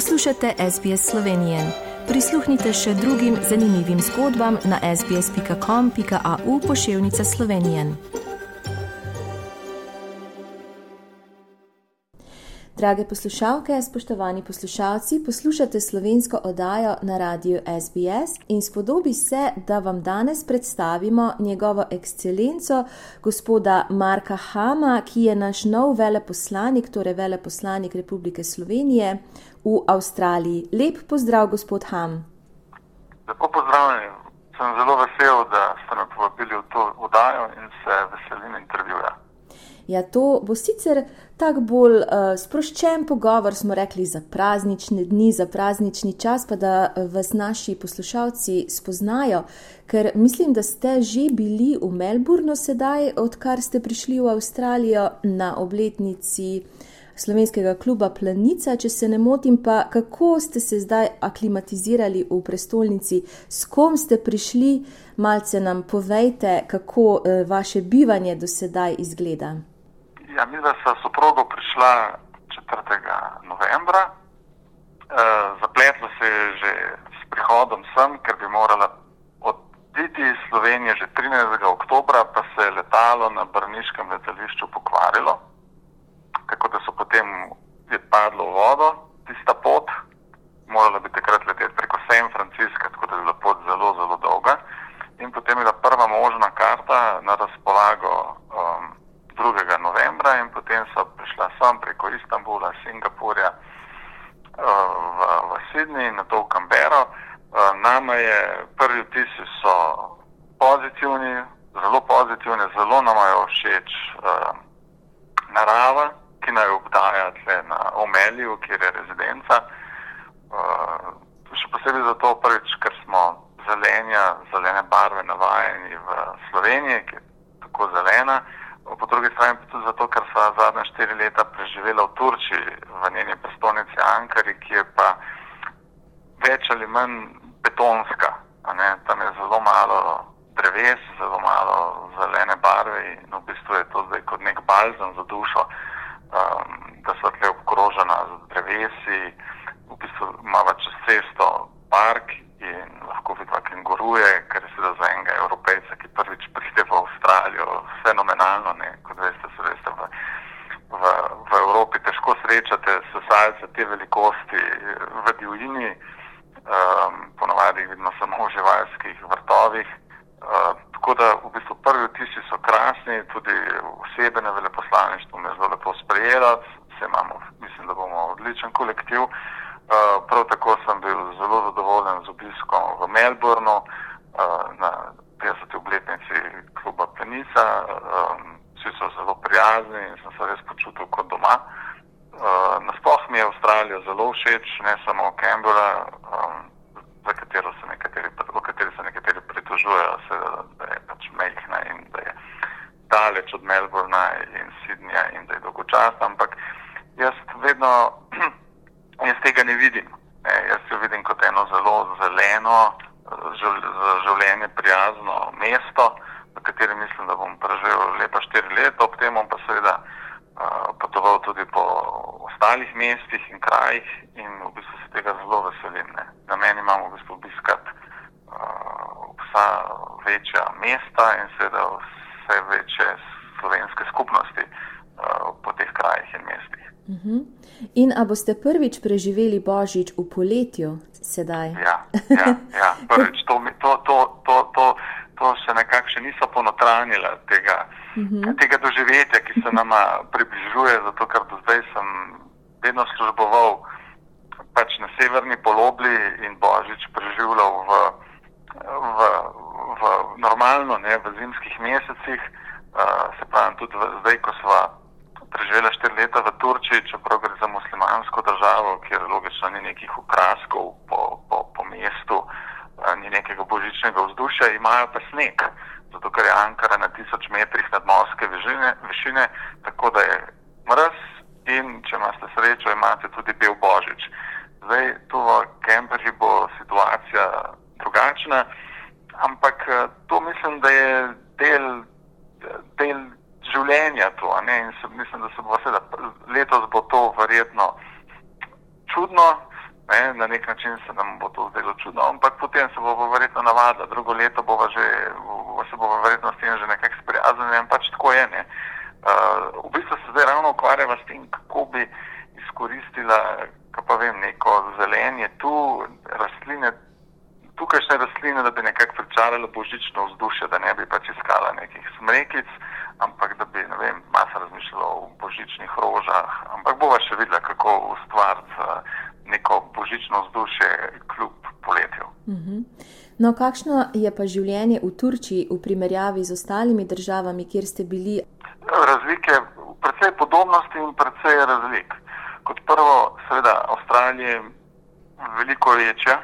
Poslušate SBS Slovenije. Prisluhnite še drugim zanimivim zgodbam na sbsp.com.au pošiljka Slovenije. Drage poslušalke, spoštovani poslušalci, poslušate slovensko oddajo na radiju SBS in spodobi se, da vam danes predstavimo njegovo ekscelenco, gospoda Marka Hama, ki je naš nov veleposlanik, torej veleposlanik Republike Slovenije v Avstraliji. Lep pozdrav, gospod Ham. Lepo pozdravljen. Sem zelo vesel, da ste me povabili v to oddajo in se veselim intervjuja. Ja, to bo sicer tako bolj uh, sproščen pogovor, smo rekli, za praznične dni, za praznični čas, pa da vas naši poslušalci spoznajo, ker mislim, da ste že bili v Melbournu sedaj, odkar ste prišli v Avstralijo na obletnici slovenskega kluba Planica, če se ne motim, pa kako ste se zdaj aklimatizirali v prestolnici, s kom ste prišli, malce nam povejte, kako uh, vaše bivanje do sedaj izgleda. Ja, mi smo s soprogo prišla 4. novembra. E, zapletlo se je že s prihodom sem, ker bi morala oditi iz Slovenije že 13. oktobra, pa se je letalo na Brniškem letališču pokvarilo, tako da so potem je padlo v vodo tista pot. Morala bi takrat leteti preko San Francisca, tako da je bila pot zelo, zelo dolga. In potem je bila prva možna karta na razpolago. Um, 2. novembra in potem so prišla sem preko Istanbula, Singapurja eh, v, v Sydney in na to v Canberra. Eh, nama je prvi vtisi so pozitivni, zelo pozitivni, zelo nam všeč uh, narava, ki naj obdaja tle na Omelju, kjer je rezidenca. Uh, še posebej zato prvič, ker smo zelenja, zelene barve navajeni v Sloveniji, ki je tako zelena. Uh, po drugi strani pa tudi zato, ker sva zadnja štiri leta preživela v Turčiji, v njeni prestolnici Ankari, ki je pa več ali manj betonska. Tam je zelo malo dreves, zelo malo zelene barve in v bistvu je to zdaj kot nek balzam za dušo, um, da so tle obkrožena z drevesi, v bistvu imamo čez cesto park in lahko vidva kenguruje, ker je seveda za enega evropejca, ki prvič pride v Avstralijo, fenomenalno, ne? kot veste, se veste, v, v, v Evropi težko srečate sesalce te velikosti v divjini, um, ponovadi vidno samo v živalskih vrtovih. Uh, tako da v bistvu prvi vtisi so krasni, tudi osebe na veleposlaništvu me zelo lepo sprejela, vse imamo, mislim, da bomo odličen kolektiv. Uh, Eh, prav tako sem bil zelo zadovoljen z obiskom v Melbournu uh, na 50. obletnici kluba Penica. Um, vsi so zelo prijazni in sem se res počutil kot doma. Uh, nasploh mi je Avstralija zelo všeč, ne samo Canberra, um, za katero se nekateri, o kateri se nekateri pritožujejo, se, da je pač mehna in da je daleč od Melbourna in Sydneyja in da je dolgočasna, ampak jaz vedno jaz tega ne vidim. Ne, jaz jo vidim kot eno zelo zeleno, za življenje prijazno mesto, v katerem mislim, da bom preživel lepa štiri leta, ob tem bom pa seveda uh, potoval tudi po ostalih mestih in krajih in v bistvu se tega zelo veselim. Ne. Na meni imamo v bistvu obiskat uh, vsa večja mesta in seveda vse večje slovenske skupnosti uh, po teh krajih in mestih. Uh mhm. -huh. In a boste prvič preživeli božič v poletju sedaj? Ja, ja, ja. prvič to, to, to, to, to, to še nekako še niso ponotranjila tega, uh mhm. -huh. tega doživetja, ki se nama približuje, zato ker do zdaj sem vedno služboval pač na severni polobli in božič preživljal v, v, v normalno, ne v zimskih mesecih, uh, se pravi tudi v, zdaj, ko sva preživela štiri leta v Turčiji, čeprav gre za muslimansko državo, kjer logično ni nekih ukraskov po, po, po mestu, ni nekega božičnega vzdušja, imajo pa sneg, zato ker je Ankara na tisoč metrih nadmorske višine, višine, tako da je mrz in če imate srečo, imate tudi bel božič. Zdaj tu v Kemperju bo situacija drugačna, ampak to mislim, da je del, del življenja. Se, mislim, da se bo vse, da letos bo to verjetno čudno, Ne, na nek način se nam bo to zdelo čudno, ampak potem se bo verjetno navadila, drugo leto bo že, se bo verjetno s tem že nekako sprijaznila in pač tako je. Ne. Uh, v bistvu se zdaj ravno ukvarjava s tem, kako bi izkoristila, pa vem, neko zelenje tu, rastline, tukajšnje rastline, da bi nekako pričarala božično vzdušje, da ne bi pač iskala nekih smrekic, ampak da bi, ne vem, masa razmišljala o božičnih rožah, ampak bova še videla, kako ustvariti neko božično vzdušje kljub poletju. Uh mhm. -huh. No, kakšno je pa življenje v Turčiji v primerjavi z ostalimi državami, kjer ste bili? Razlike, predvsej podobnosti in predvsej razlik. Kot prvo, seveda, Avstralija je veliko večja,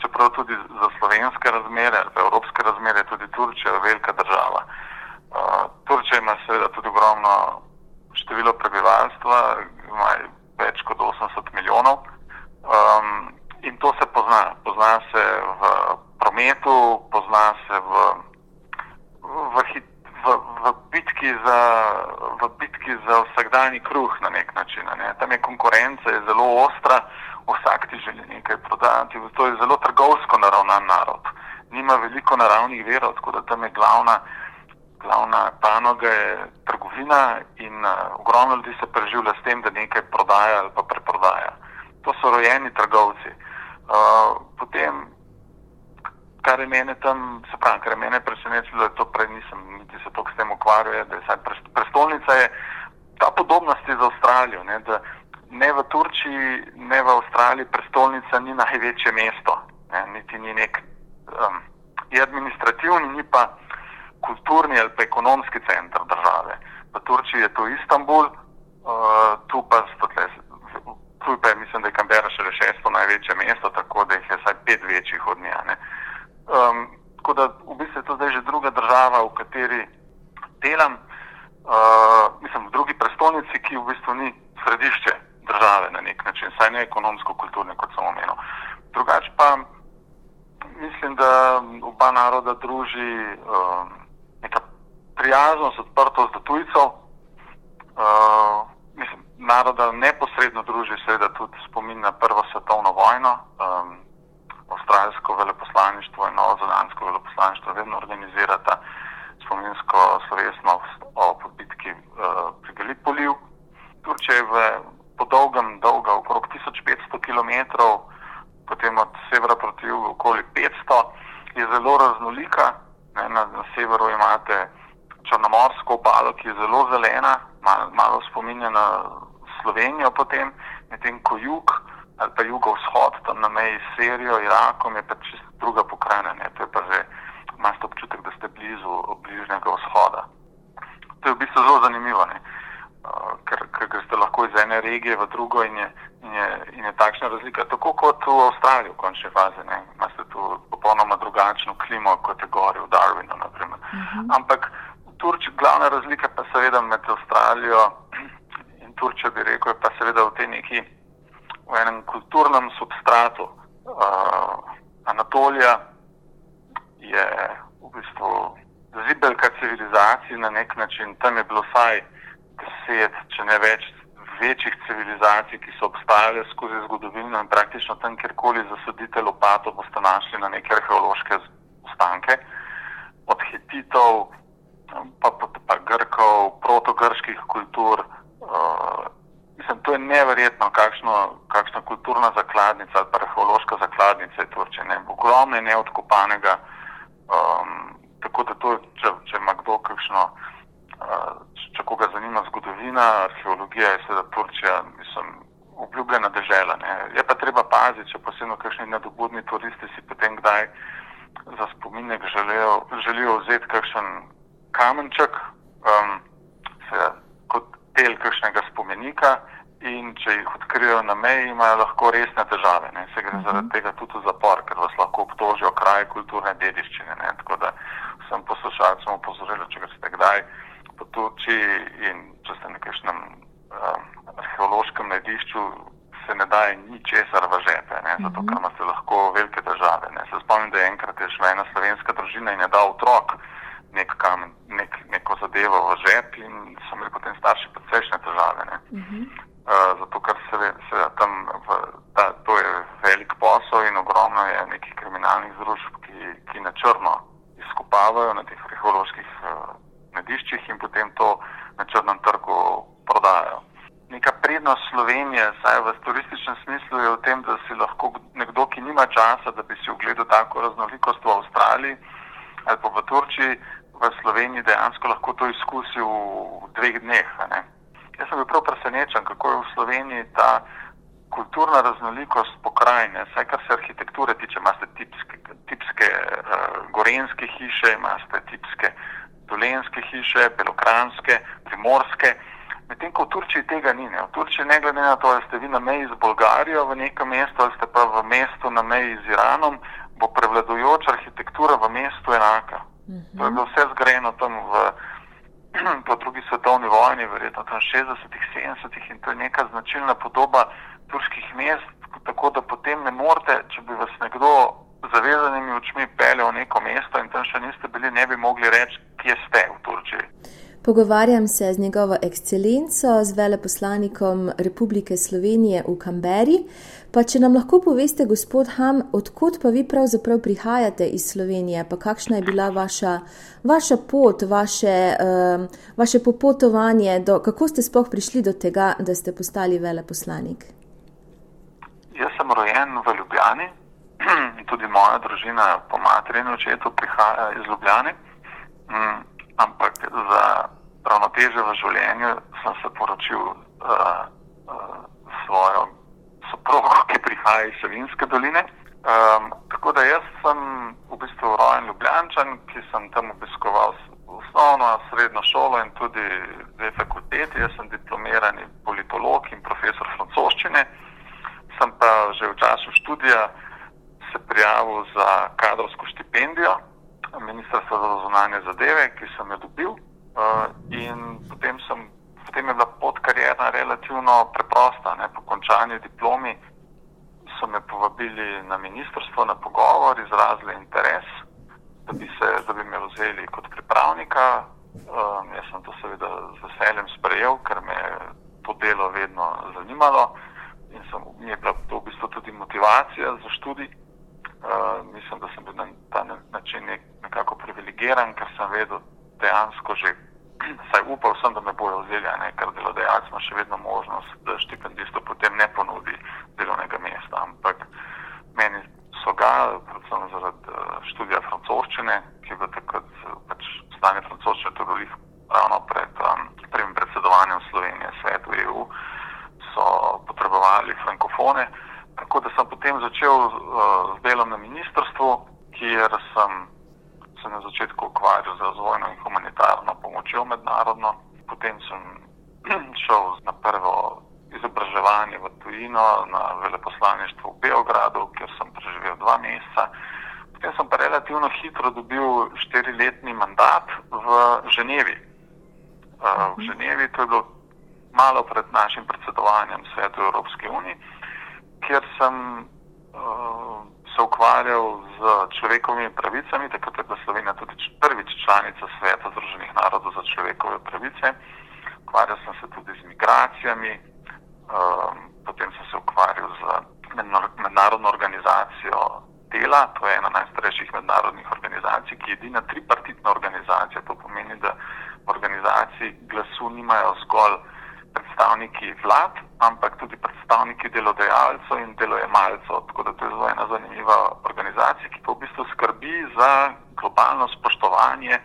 čeprav tudi za slovenske razmere ali evropske razmere, tudi Turčija je velika država. Uh, Turčija ima seveda tudi ogromno število prebivalstva, ima več kot 80 milijonov um, in to se pozna. Pozna se v prometu, pozna se v, v, v, v, bitki, za, v bitki za vsakdanji kruh na nek način. Ne. Tam je konkurenca je zelo ostra, vsak ti želi nekaj prodati. To je zelo trgovsko naravnan narod. Nima veliko naravnih verov, tako da tam je glavna, glavna panoga je trgovina in uh, ogromno ljudi se preživlja s tem, da nekaj prodaja ali pa preprodaja. To so rojeni trgovci. Uh, potem, kar je mene tam, se pravi, kar je mene presenetilo, je to prej nisem niti se toliko s tem ukvarjal, da je prestolnica je ta podobnost z Avstralijo. Ne, da, ne v Turčiji, ne v Avstraliji prestolnica ni največje mesto, ne, niti ni nek, um, je administrativni, ni pa kulturni ali pa ekonomski center države. V Turčiji je to Istanbul, uh, tu pa stotle, tu pa je, mislim, da je Kambera še šesto največje mesto, tako da jih je vsaj pet večjih od njega. Um, tako da v bistvu je to zdaj že druga država, v kateri delam, uh, mislim, v drugi prestolnici, ki v bistvu ni središče države na nek način, saj ne ekonomsko-kulturne, kot sem omenil. Drugače pa mislim, da oba naroda druži neka prijaznost, odprtost do tujcev. Uh, mislim, naroda neposredno druži seveda tudi spomin na Prvo svetovno vojno. Um, Avstralsko veleposlaništvo in Novozelandsko veleposlaništvo vedno organizirata spominsko slovesnost o podbitki uh, pri Galipoliju. Turčija je v po dolgem, dolga okrog 1500 km, potem od severa proti jugu okoli 500, je zelo raznolika. Ne, na, na severu imate Črnomorsko obalo, ki je zelo zelena, mal, malo spominja na Slovenijo, potem medtem ko jug ali pa jugovzhod, tam na meji s Sirijo, Irakom, je pa čisto druga pokrajina. To je pa že, imate občutek, da ste blizu bližnjega vzhoda. To je v bistvu zelo zanimivo. Ne. Ker, ker greste lahko iz ene regije v drugo in je, in je, in je takšna razlika. Tako kot v Avstraliji, v končni fazi. Ne. Imate tu popolnoma drugačno klimo, kot je gori v Darwinu. Uh mhm. -huh. Ampak Turčija, glavna razlika pa seveda med Avstralijo in Turčijo, bi rekel, pa seveda v tej neki, v enem kulturnem substratu. Uh, Anatolija je v bistvu zibelka civilizacij na nek način, tam je bilo vsaj deset, če ne več, večjih civilizacij, ki so obstajale skozi zgodovino in praktično tam, kjerkoli zasadite lopato, boste našli na neke arheološke ostanke, od hititov, pa, pa, pa grkov, protogrških kultur. Uh, mislim, to je neverjetno, kakšno, kakšna kulturna zakladnica ali arheološka zakladnica je Turčija. Ogromno je neodkopanega. Um, tako da to, če, če ima kdo kakšno če koga zanima zgodovina, arheologija, je seveda Turčija, mislim, obljubljena država. Je pa treba paziti, če posebno kakšni nedobudni turisti si potem kdaj za spominek želijo, želijo vzeti kakšen kamenček, um, seveda, del kakšnega spomenika. In če jih odkrijejo na meji, imajo lahko resne težave. Ne? Se gre uh -huh. zaradi tega tudi v zapor, ker vas lahko obtožijo kraj kulturne dediščine. Ne? Tako da sem poslušalcem opozoril, če ste kdaj po Turčiji in če ste na kakšnem um, arheološkem najdišču, se ne daje ničesar v žepe, ne, zato ker imate lahko velike države. Ne. Se spomnim, da je enkrat je šla ena slovenska družina in je dal otrok nek kamen, nek, neko zadevo v žep in so imeli potem starši precejšnje težave. Uh -huh. uh, zato ker se, se tam, v, ta, to je in potem to na črnem trgu prodajo. Neka prednost Slovenije, saj v turističnem smislu, je v tem, da si lahko nekdo, ki nima časa, da bi si ogledal tako raznolikost v Avstraliji ali pa v Turčiji, v Sloveniji dejansko lahko to izkusil v dveh dneh. Jaz sem bil prav presenečen, kako je v Sloveniji ta kulturna raznolikost pokrajine, vsaj kar se arhitekture tiče, imate tipske, tipske uh, gorenske hiše, imate tipske dolenske hiše, belokranske, primorske. Medtem ko v Turčiji tega ni. Ne. V Turčiji ne glede na to, ali ste vi na meji z Bolgarijo v nekem mestu ali ste pa v mestu na meji z Iranom, bo prevladujoča arhitektura v mestu enaka. Uh -huh. To je bilo vse zgrajeno tam v, po drugi svetovni vojni, verjetno tam 60-ih, 70-ih in to je neka značilna podoba turških mest, tako da potem ne morete, če bi vas nekdo zavezanimi očmi peljal v neko mesto in tam še niste bili, ne bi mogli reči, kje ste v Turčiji. Pogovarjam se z njegovo ekscelenco, z veleposlanikom Republike Slovenije v Kamberi. Pa če nam lahko poveste, gospod Ham, odkot pa vi pravzaprav prihajate iz Slovenije, pa kakšna je bila vaša, vaša pot, vaše, uh, vaše popotovanje, do, kako ste sploh prišli do tega, da ste postali veleposlanik? Jaz sem rojen v Ljubljani tudi moja družina po materi in očetu prihaja iz Ljubljane. Mm, ampak za ravnoteže v življenju sem se poročil uh, uh, svojo soprogo, ki prihaja iz Savinske doline. Um, tako da jaz sem v bistvu rojen Ljubljančan, ki sem tam obiskoval osnovno, srednjo šolo in tudi dve fakulteti. Jaz sem diplomirani politolog in profesor francoščine sem pa že v času študija prijavil za kadrovsko štipendijo Ministrstva za zunanje zadeve, ki sem jo dobil. Uh, in potem, sem, potem je bila pot karjerna relativno preprosta. Ne. Po končanju diplomi so me povabili na ministrstvo na pogovor, izrazili interes, da bi, se, da bi me vzeli kot pripravnika. Uh, jaz sem to seveda z veseljem sprejel, ker me je to delo vedno zanimalo in sem, mi je bila to v bistvu tudi motivacija za študij. Uh, mislim, da sem bil na ta način nek, nekako privilegiran, ker sem vedel dejansko že, saj upal sem, da me bojo vzeli, ne, ker delodajalec ima še vedno možnost, da štipendistu potem ne ponudi delovnega mesta. Ampak meni so ga, predvsem zaradi uh, študija francoščine, ki je bil takrat pač stanje francoščine, to je bilo ravno pred um, prvim predsedovanjem Slovenije svetu EU. So potrebovali frankofone. Tako da sem potem začel uh, z delom na ministrstvu, kjer sem se na začetku ukvarjal z razvojno in humanitarno pomočjo mednarodno. Potem sem šel na prvo izobraževanje v tujino, na veleposlaništvo v Beogradu, kjer sem preživel dva meseca. Potem sem pa relativno hitro dobil štiriletni mandat v Ženevi. Uh, v Ženevi to je bilo malo pred našim predsedovanjem Svetu Evropske unije, kjer sem uh, se ukvarjal z človekovimi pravicami, takrat je bila Slovenija tudi prvič članica Sveta Združenih narodov za človekove pravice. Ukvarjal sem se tudi z migracijami, um, potem sem se ukvarjal z mednarodno organizacijo dela, to je ena najstarejših mednarodnih organizacij, ki je edina tripartitna organizacija. To pomeni, da organizaciji glasu nimajo zgolj predstavniki vlad, ampak tudi predstavniki delodajalcev in delojemalcev. Tako da to je zelo ena zanimiva organizacija, ki pa v bistvu skrbi za globalno spoštovanje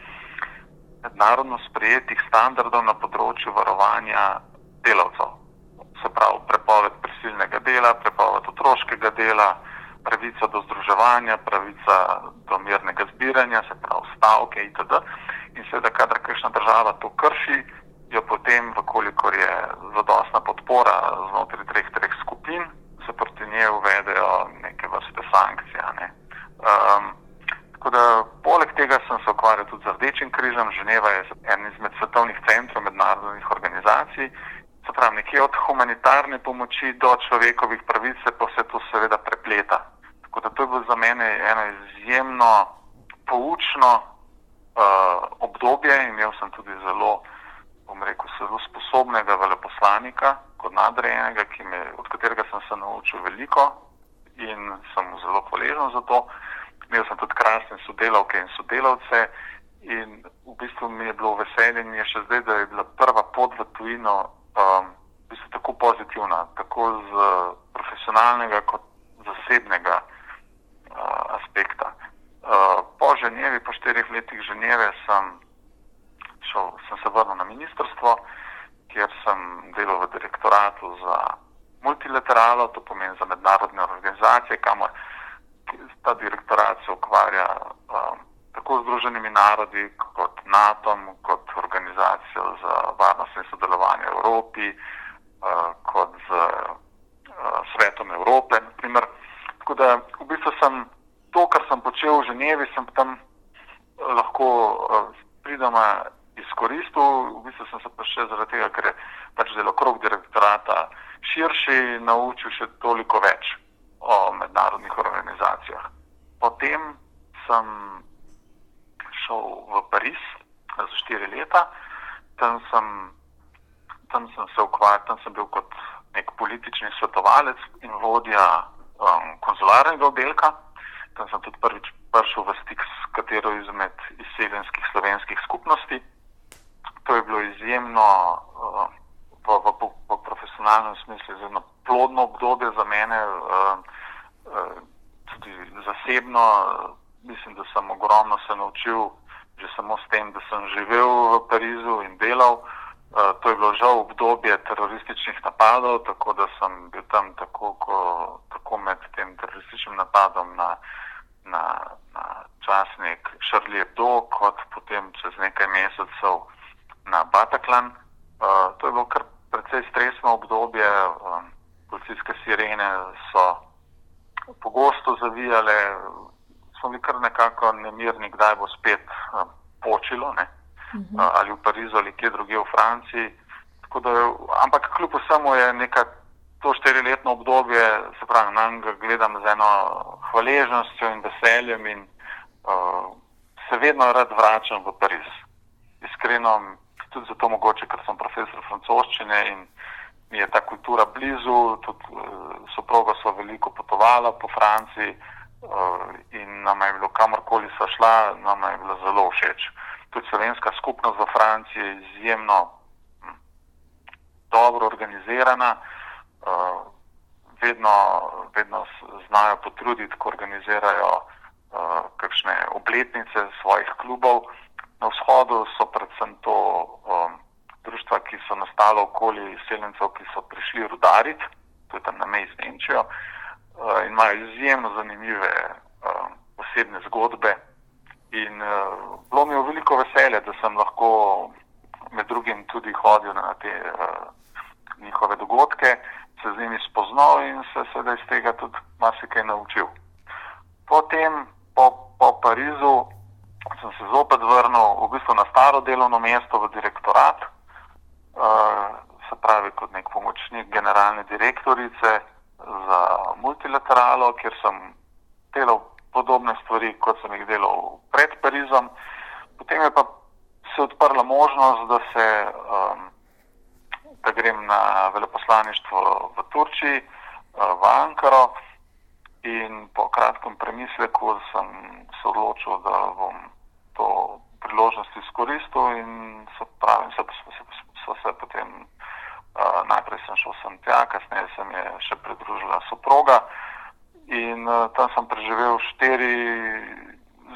mednarodno sprejetih standardov na področju varovanja delavcev. Se pravi, prepoved prisilnega dela, prepoved otroškega dela, pravica do združevanja, pravica do mirnega zbiranja, se pravi stavke itd. In seveda, kadar kakšna država to krši, jo potem, vkolikor je zadostna podpora znotraj treh, treh skupin, se proti njej uvedejo neke vrste sankcije. Ne. Um, da, poleg tega sem se ukvarjal tudi z Rdečim križem. Ženeva je en izmed svetovnih centrov mednarodnih organizacij. Se pravi, nekje od humanitarne pomoči do človekovih pravic se pa vse to seveda prepleta. Tako da to je bilo za mene eno izjemno poučno uh, obdobje. Imel sem tudi zelo bom rekel, zelo sposobnega veleposlanika, kot nadrejenega, me, od katerega sem se naučil veliko in sem mu zelo hvaležen za to. Imel sem tudi krasne sodelavke in sodelavce in v bistvu mi je bilo veselje in je še zdaj, da je bila prva pot v tujino um, v bistvu tako pozitivna, tako z profesionalnega kot zasebnega uh, aspekta. Uh, po Ženevi, po štirih letih Ženeve, sem, šel, sem se vrnil na ministrstvo, kjer sem delal v direktoratu za multilateralo, to pomeni za mednarodne organizacije, kamor ta direktorat se ukvarja um, tako z Združenimi narodi, kot NATO, kot organizacijo za varnost in sodelovanje v Evropi, uh, kot z uh, svetom Evrope. Naprimer. Tako da v bistvu sem to, kar sem počel v Ženevi, sem tam uh, lahko uh, pridoma izkoristil. V bistvu sem se pa še zaradi tega, ker je pač zelo krog direktorata širši, naučil še toliko več o mednarodnih organizacijah. Potem sem šel v Pariz za štiri leta, tam sem, tam sem se ukvarjal, tam sem bil kot nek politični svetovalec in vodja um, konzularnega oddelka. Tam sem tudi prvič prišel v stik s katero izmed izseljenskih slovenskih skupnosti. To je bilo izjemno uh, v, v, v profesionalnem smislu zelo plodno obdobje za mene, uh, uh, tudi zasebno. Uh, mislim, da sem ogromno se naučil že samo s tem, da sem živel v Parizu in delal. To je bilo žal obdobje terorističnih napadov, tako da sem bil tam tako, ko, tako med tem terorističnim napadom na, na, na časnik Charlie Hebdo, kot potem čez nekaj mesecev na Bataclan. To je bilo kar precej stresno obdobje. Um, policijske sirene so pogosto zavijale, smo bili kar nekako nemirni, kdaj bo spet uh, počilo, uh -huh. uh, ali v Parizu ali kje druge v Franciji. Da, ampak kljub vsemu je neka to štiriletno obdobje, se pravi, na njega gledam z eno hvaležnostjo in veseljem in uh, se vedno rad vračam v Pariz. Iskreno, tudi zato mogoče, ker sem profesor francoščine in je ta kultura blizu, tudi uh, soproga so veliko potovala po Franciji. Eh, in nam je bilo kamorkoli so šla, nam je bilo zelo všeč. Tudi slovenska skupnost v Franciji je izjemno hm, dobro organizirana, eh, vedno, vedno znajo potruditi, ko organizirajo eh, kakšne obletnice svojih klubov. Na vzhodu so predvsem to društva, ki so nastala okoli seljencev, ki so prišli rudariti, to je tam na meji z Nemčijo. Eh, in imajo izjemno zanimive uh, osebne zgodbe. In uh, bilo mi je veliko veselje, da sem lahko med drugim tudi hodil na te njihove dogodke, se z njimi spoznal in se sedaj iz tega tudi marsikaj naučil. Potem, po, po Parizu, sem se zopet vrnil v bistvu na staro delovno mesto v direktorat, se pravi kot nek pomočnik generalne direktorice za multilateralo, kjer sem delal podobne stvari, kot sem jih delal pred Parizom. Potem je pa se odprla možnost, da, se, um, da grem na veleposlaništvo v Turčiji, uh, v Ankaro. In po kratkem premisleku sem se odločil, da bom to priložnost izkoristil in se pravim, se, se, se, se, se potem Uh, najprej sem šel sem tja, kasneje se mi je še pridružila soproga in uh, tam sem preživel štiri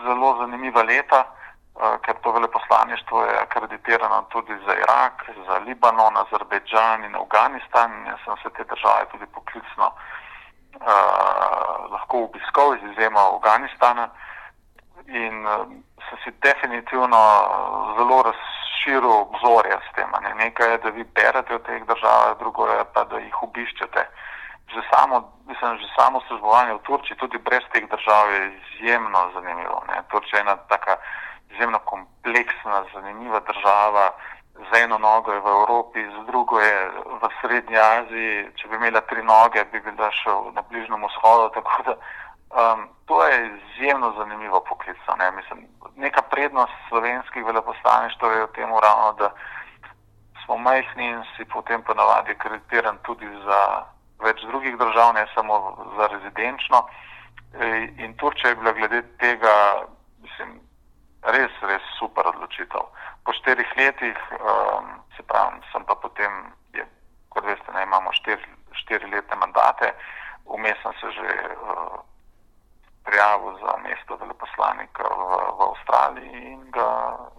zelo zanimiva leta, uh, ker to veleposlaništvo je akreditirano tudi za Irak, za Libanon, Azerbejdžan in Afganistan in jaz sem se te države tudi poklicno uh, lahko obiskal iz izjema Afganistana in uh, sem si definitivno zelo razsvetil širil obzorje s tem. Ne? Nekaj je, da vi berete o teh državah, drugo je pa, da jih obiščete. Že samo, mislim, že samo službovanje v Turčiji, tudi brez teh držav, je izjemno zanimivo. Ne? Turčija je ena taka izjemno kompleksna, zanimiva država. Z eno nogo je v Evropi, z drugo je v Srednji Aziji. Če bi imela tri noge, bi bila še na Bližnjem vzhodu. Tako da Um, to je izjemno zanimivo poklic. Ne? Mislim, neka prednost slovenskih veleposlaništv je v tem ravno, da smo majhni in si potem ponavadi kreditiran tudi za več drugih držav, ne samo za rezidenčno. In Turčija je bila glede tega, mislim, res, res super odločitev. Po štirih letih, um, se pravi, sem pa potem, je, kot veste, ne, imamo štir, štiri letne mandate, vmes sem se že uh, prijavil za mesto veleposlanika v, v Avstraliji in ga,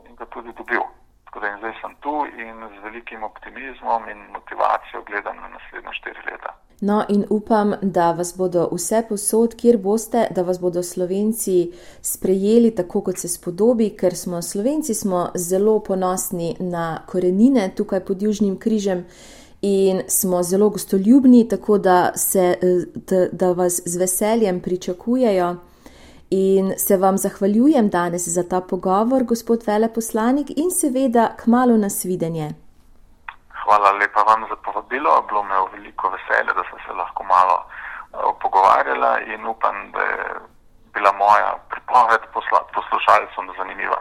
in ga tudi dobil. Tako da zdaj sem tu in z velikim optimizmom in motivacijo gledam na naslednje štiri leta. No, in upam, da vas bodo vse posod, kjer boste, da vas bodo Slovenci sprejeli tako, kot se spodobi, ker smo Slovenci smo zelo ponosni na korenine tukaj pod Južnim križem in smo zelo gostoljubni, tako da, se, da, da vas z veseljem pričakujejo. In se vam zahvaljujem danes za ta pogovor, gospod veleposlanik, in seveda k malu nasvidenje. Hvala lepa vam za povabilo. Bilo mi je veliko veselje, da sem se lahko malo uh, pogovarjala in upam, da je bila moja pripoved posla, poslušalcem zanimiva.